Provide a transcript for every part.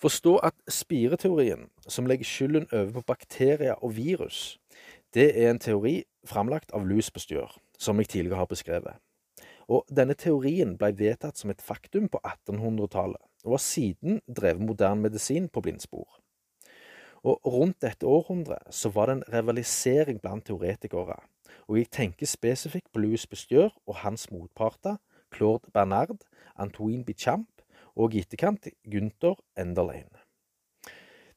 Forstå at spireteorien, som legger skylden over på bakterier og virus, det er en teori framlagt av Louis Pasteur, som jeg tidligere har beskrevet. Og denne teorien ble vedtatt som et faktum på 1800-tallet, og har siden drevet moderne medisin på blindspor. Og rundt dette århundret så var det en rivalisering blant teoretikere, og jeg tenker spesifikt på Louis Pasteur og hans motparter, Claude Bernard, Antoine Bichamp og i Gunther Enderlein.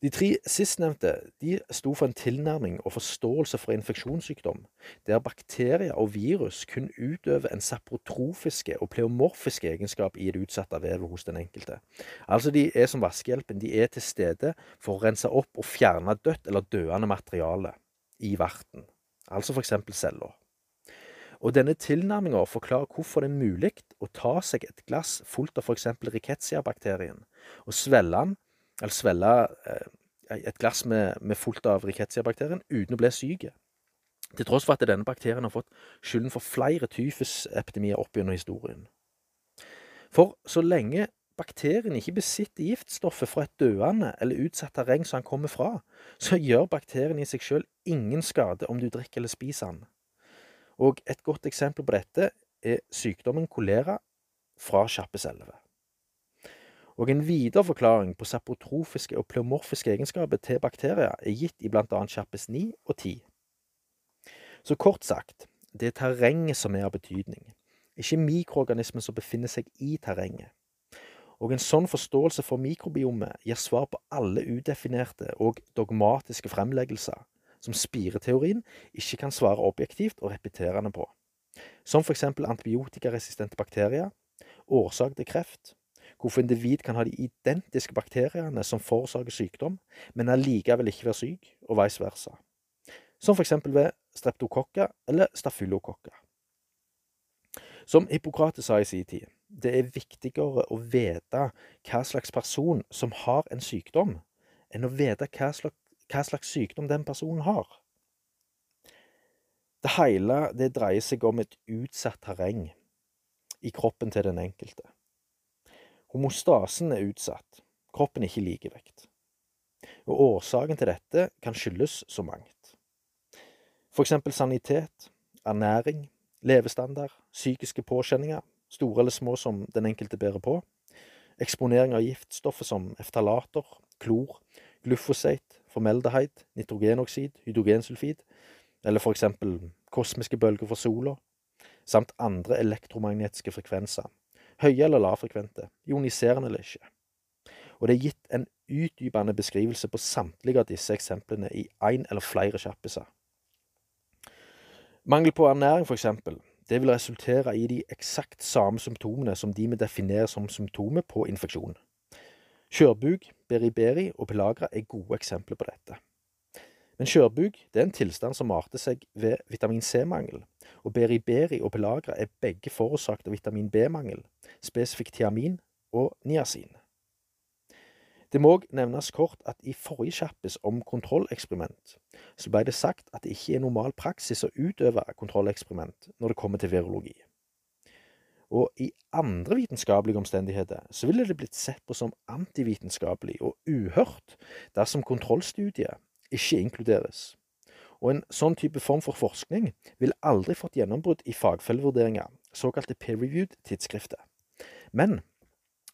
De tre sistnevnte de sto for en tilnærming og forståelse for infeksjonssykdom, der bakterier og virus kun utøver en saprotrofiske og pleomorfiske egenskap i det utsatte vevet hos den enkelte. Altså de er som vaskehjelpen, de er til stede for å rense opp og fjerne dødt eller døende materiale i verten, altså eksempel celler. Og denne tilnærminga forklarer hvorfor det er mulig å ta seg et glass fullt av f.eks. rickettsia-bakterien, og svelle den svelle eh, et glass med, med fullt av rickettsia-bakterien uten å bli syk. Til tross for at denne bakterien har fått skylden for flere tyfusepidemier opp gjennom historien. For så lenge bakterien ikke besitter giftstoffet fra et døende eller utsatt terreng som han kommer fra, så gjør bakterien i seg sjøl ingen skade om du drikker eller spiser den. Og et godt eksempel på dette er sykdommen kolera fra Kjappeselve. Og en videre forklaring på saprotrofiske og pleomorfiske egenskaper til bakterier er gitt i annet Kjappes 9 og 10. Så kort sagt, det er terrenget som er av betydning, ikke mikroorganismen som befinner seg i terrenget. Og en sånn forståelse for mikrobiomet gir svar på alle udefinerte og dogmatiske fremleggelser som spireteorien ikke kan svare objektivt og repeterende på, som eksempel antibiotikaresistente bakterier, årsak til kreft, hvorfor individ kan ha de identiske bakteriene som forårsaker sykdom, men allikevel ikke være syk, og vice versa. Som eksempel ved streptokokker eller stafylokokker. Som Hippokrates sa i sin tid, det er viktigere å vite hva slags person som har en sykdom, enn å vite hva slags, hva slags sykdom den personen har. Det hele det dreier seg om et utsatt terreng i kroppen til den enkelte. Homostasen er utsatt, kroppen er ikke likevekt. Og årsaken til dette kan skyldes så mangt. For eksempel sanitet, ernæring, levestandard, psykiske påkjenninger, store eller små som den enkelte bærer på, eksponering av giftstoffer som eftalater, klor, glufosit, formeldeheid, nitrogenoksid, hydrogensulfid, eller for eksempel kosmiske bølger fra sola, samt andre elektromagnetiske frekvenser, høye eller lavfrekvente, ioniserende eller ikke. Og det er gitt en utdypende beskrivelse på samtlige av disse eksemplene i én eller flere kjappiser. Mangel på ernæring, for eksempel, det vil resultere i de eksakt samme symptomene som de vi definerer som symptomer på infeksjon. Skjørbuk, beriberi og pelagra er gode eksempler på dette. Men skjørbuk er en tilstand som arter seg ved vitamin C-mangel, og beriberi og pelagra er begge forårsaket av vitamin B-mangel, spesifikt tiamin og niacin. Det må òg nevnes kort at i forrige kjappes om kontrolleksperiment, så ble det sagt at det ikke er normal praksis å utøve kontrolleksperiment når det kommer til virologi. Og i andre vitenskapelige omstendigheter så ville det blitt sett på som antivitenskapelig og uhørt dersom kontrollstudiet ikke inkluderes. Og en sånn type form for forskning ville aldri fått gjennombrudd i fagfellevurderinger, såkalte peer-reviewed tidsskrifter. Men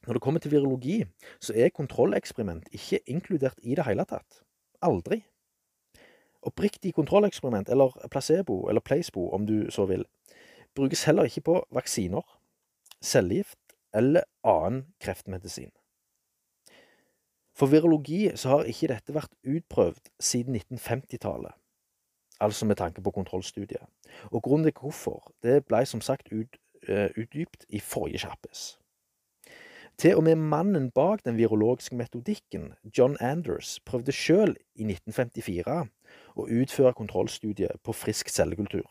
når det kommer til virologi, så er kontrolleksperiment ikke inkludert i det hele tatt. Aldri. Oppriktig kontrolleksperiment, eller placebo, eller placebo om du så vil, brukes heller ikke på vaksiner, cellegift eller annen kreftmedisin. For virologi så har ikke dette vært utprøvd siden 1950-tallet, altså med tanke på kontrollstudiet. Og grunnen til hvorfor, det ble som sagt ut, uh, utdypt i forrige kjappes. Til og med mannen bak den virologiske metodikken, John Anders, prøvde sjøl i 1954 å utføre kontrollstudiet på frisk cellekultur.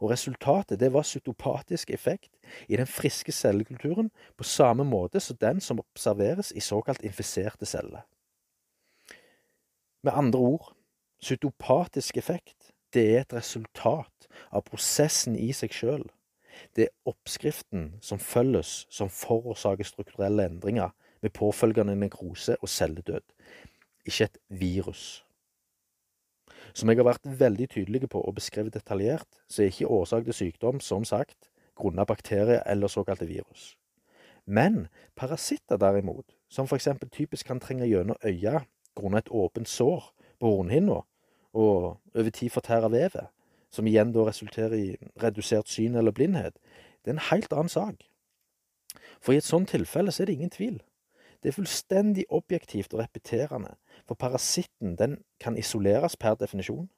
Og resultatet det var cytopatisk effekt i den friske cellekulturen på samme måte som den som observeres i såkalt infiserte celler. Med andre ord, cytopatisk effekt det er et resultat av prosessen i seg sjøl. Det er oppskriften som følges, som forårsaker strukturelle endringer med påfølgende nekrose og celledød, ikke et virus. Som jeg har vært veldig tydelig på og beskrevet detaljert, så er ikke årsak til sykdom, som sagt, grunnet bakterier eller såkalte virus. Men parasitter derimot, som eksempel typisk kan trenge gjennom øya grunnet et åpent sår på hornhinna, og over tid fortære vevet, som igjen da resulterer i redusert syn eller blindhet, det er en helt annen sak. For i et sånt tilfelle så er det ingen tvil. Det er fullstendig objektivt og repeterende, for parasitten den kan isoleres per definisjon,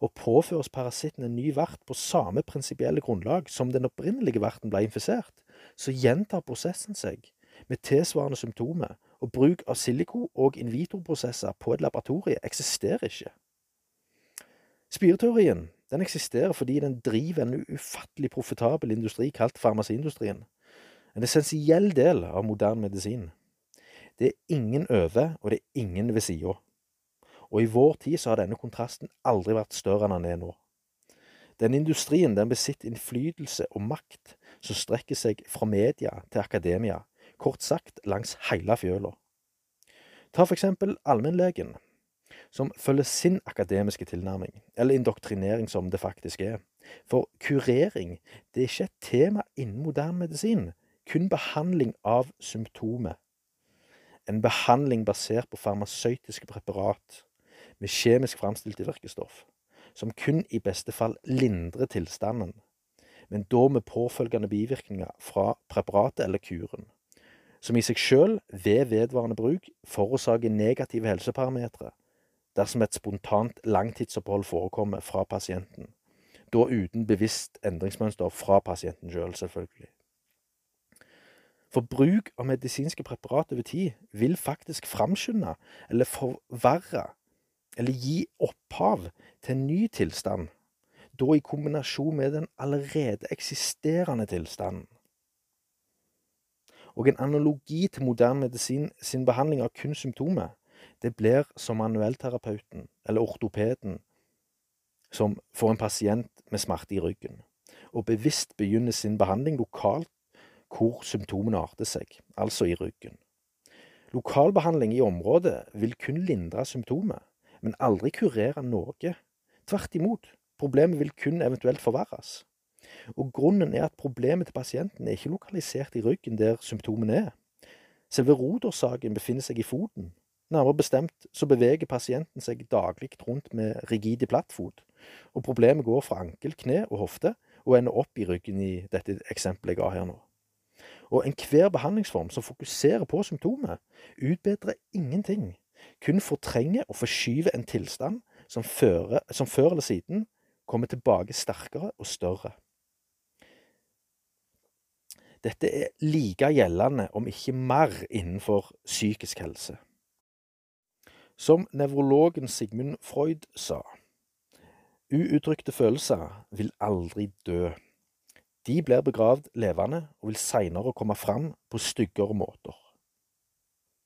og påføres parasitten en ny vert på samme prinsipielle grunnlag som den opprinnelige verten ble infisert, så gjentar prosessen seg med tilsvarende symptomer, og bruk av siliko- og in vitro-prosesser på et laboratorie eksisterer ikke. Spireteorien den eksisterer fordi den driver en ufattelig profitabel industri kalt farmasiindustrien, en essensiell del av moderne medisin. Det er ingen over, og det er ingen ved sida. Og i vår tid så har denne kontrasten aldri vært større enn den er nå. Den industrien den besitter innflytelse og makt som strekker seg fra media til akademia, kort sagt langs hele fjøla. Ta for eksempel allmennlegen, som følger sin akademiske tilnærming, eller indoktrinering som det faktisk er. For kurering, det er ikke et tema innen moderne medisin, kun behandling av symptomet. En behandling basert på farmasøytiske preparat med kjemisk framstilte virkestoff, som kun i beste fall lindrer tilstanden, men da med påfølgende bivirkninger fra preparatet eller kuren, som i seg sjøl ved vedvarende bruk forårsaker negative helseparametere dersom et spontant langtidsopphold forekommer fra pasienten, da uten bevisst endringsmønster fra pasienten sjøl, selv, selvfølgelig. For bruk av medisinske preparater over tid vil faktisk framskynde eller forverre eller gi opphav til en ny tilstand, da i kombinasjon med den allerede eksisterende tilstanden. Og en analogi til moderne medisin sin behandling av kun symptomer, det blir som manuellterapeuten eller ortopeden som får en pasient med smerte i ryggen, og bevisst begynner sin behandling lokalt hvor symptomene arter seg, altså i ryggen. Lokalbehandling i området vil kun lindre symptomet, men aldri kurere noe. Tvert imot, problemet vil kun eventuelt forverres. Og grunnen er at problemet til pasienten er ikke lokalisert i ryggen der symptomene er. Selve rotårsaken befinner seg i foten. Nærmere bestemt så beveger pasienten seg daglig rundt med rigide plattfot, og problemet går fra ankel, kne og hofte og ender opp i ryggen i dette eksempelet jeg ga her nå. Og enhver behandlingsform som fokuserer på symptomet, utbedrer ingenting, kun fortrenger og forskyver en tilstand som, fører, som før eller siden kommer tilbake sterkere og større. Dette er like gjeldende, om ikke mer, innenfor psykisk helse. Som nevrologen Sigmund Freud sa, uuttrykte følelser vil aldri dø. De blir begravd levende og vil seinere komme fram på styggere måter.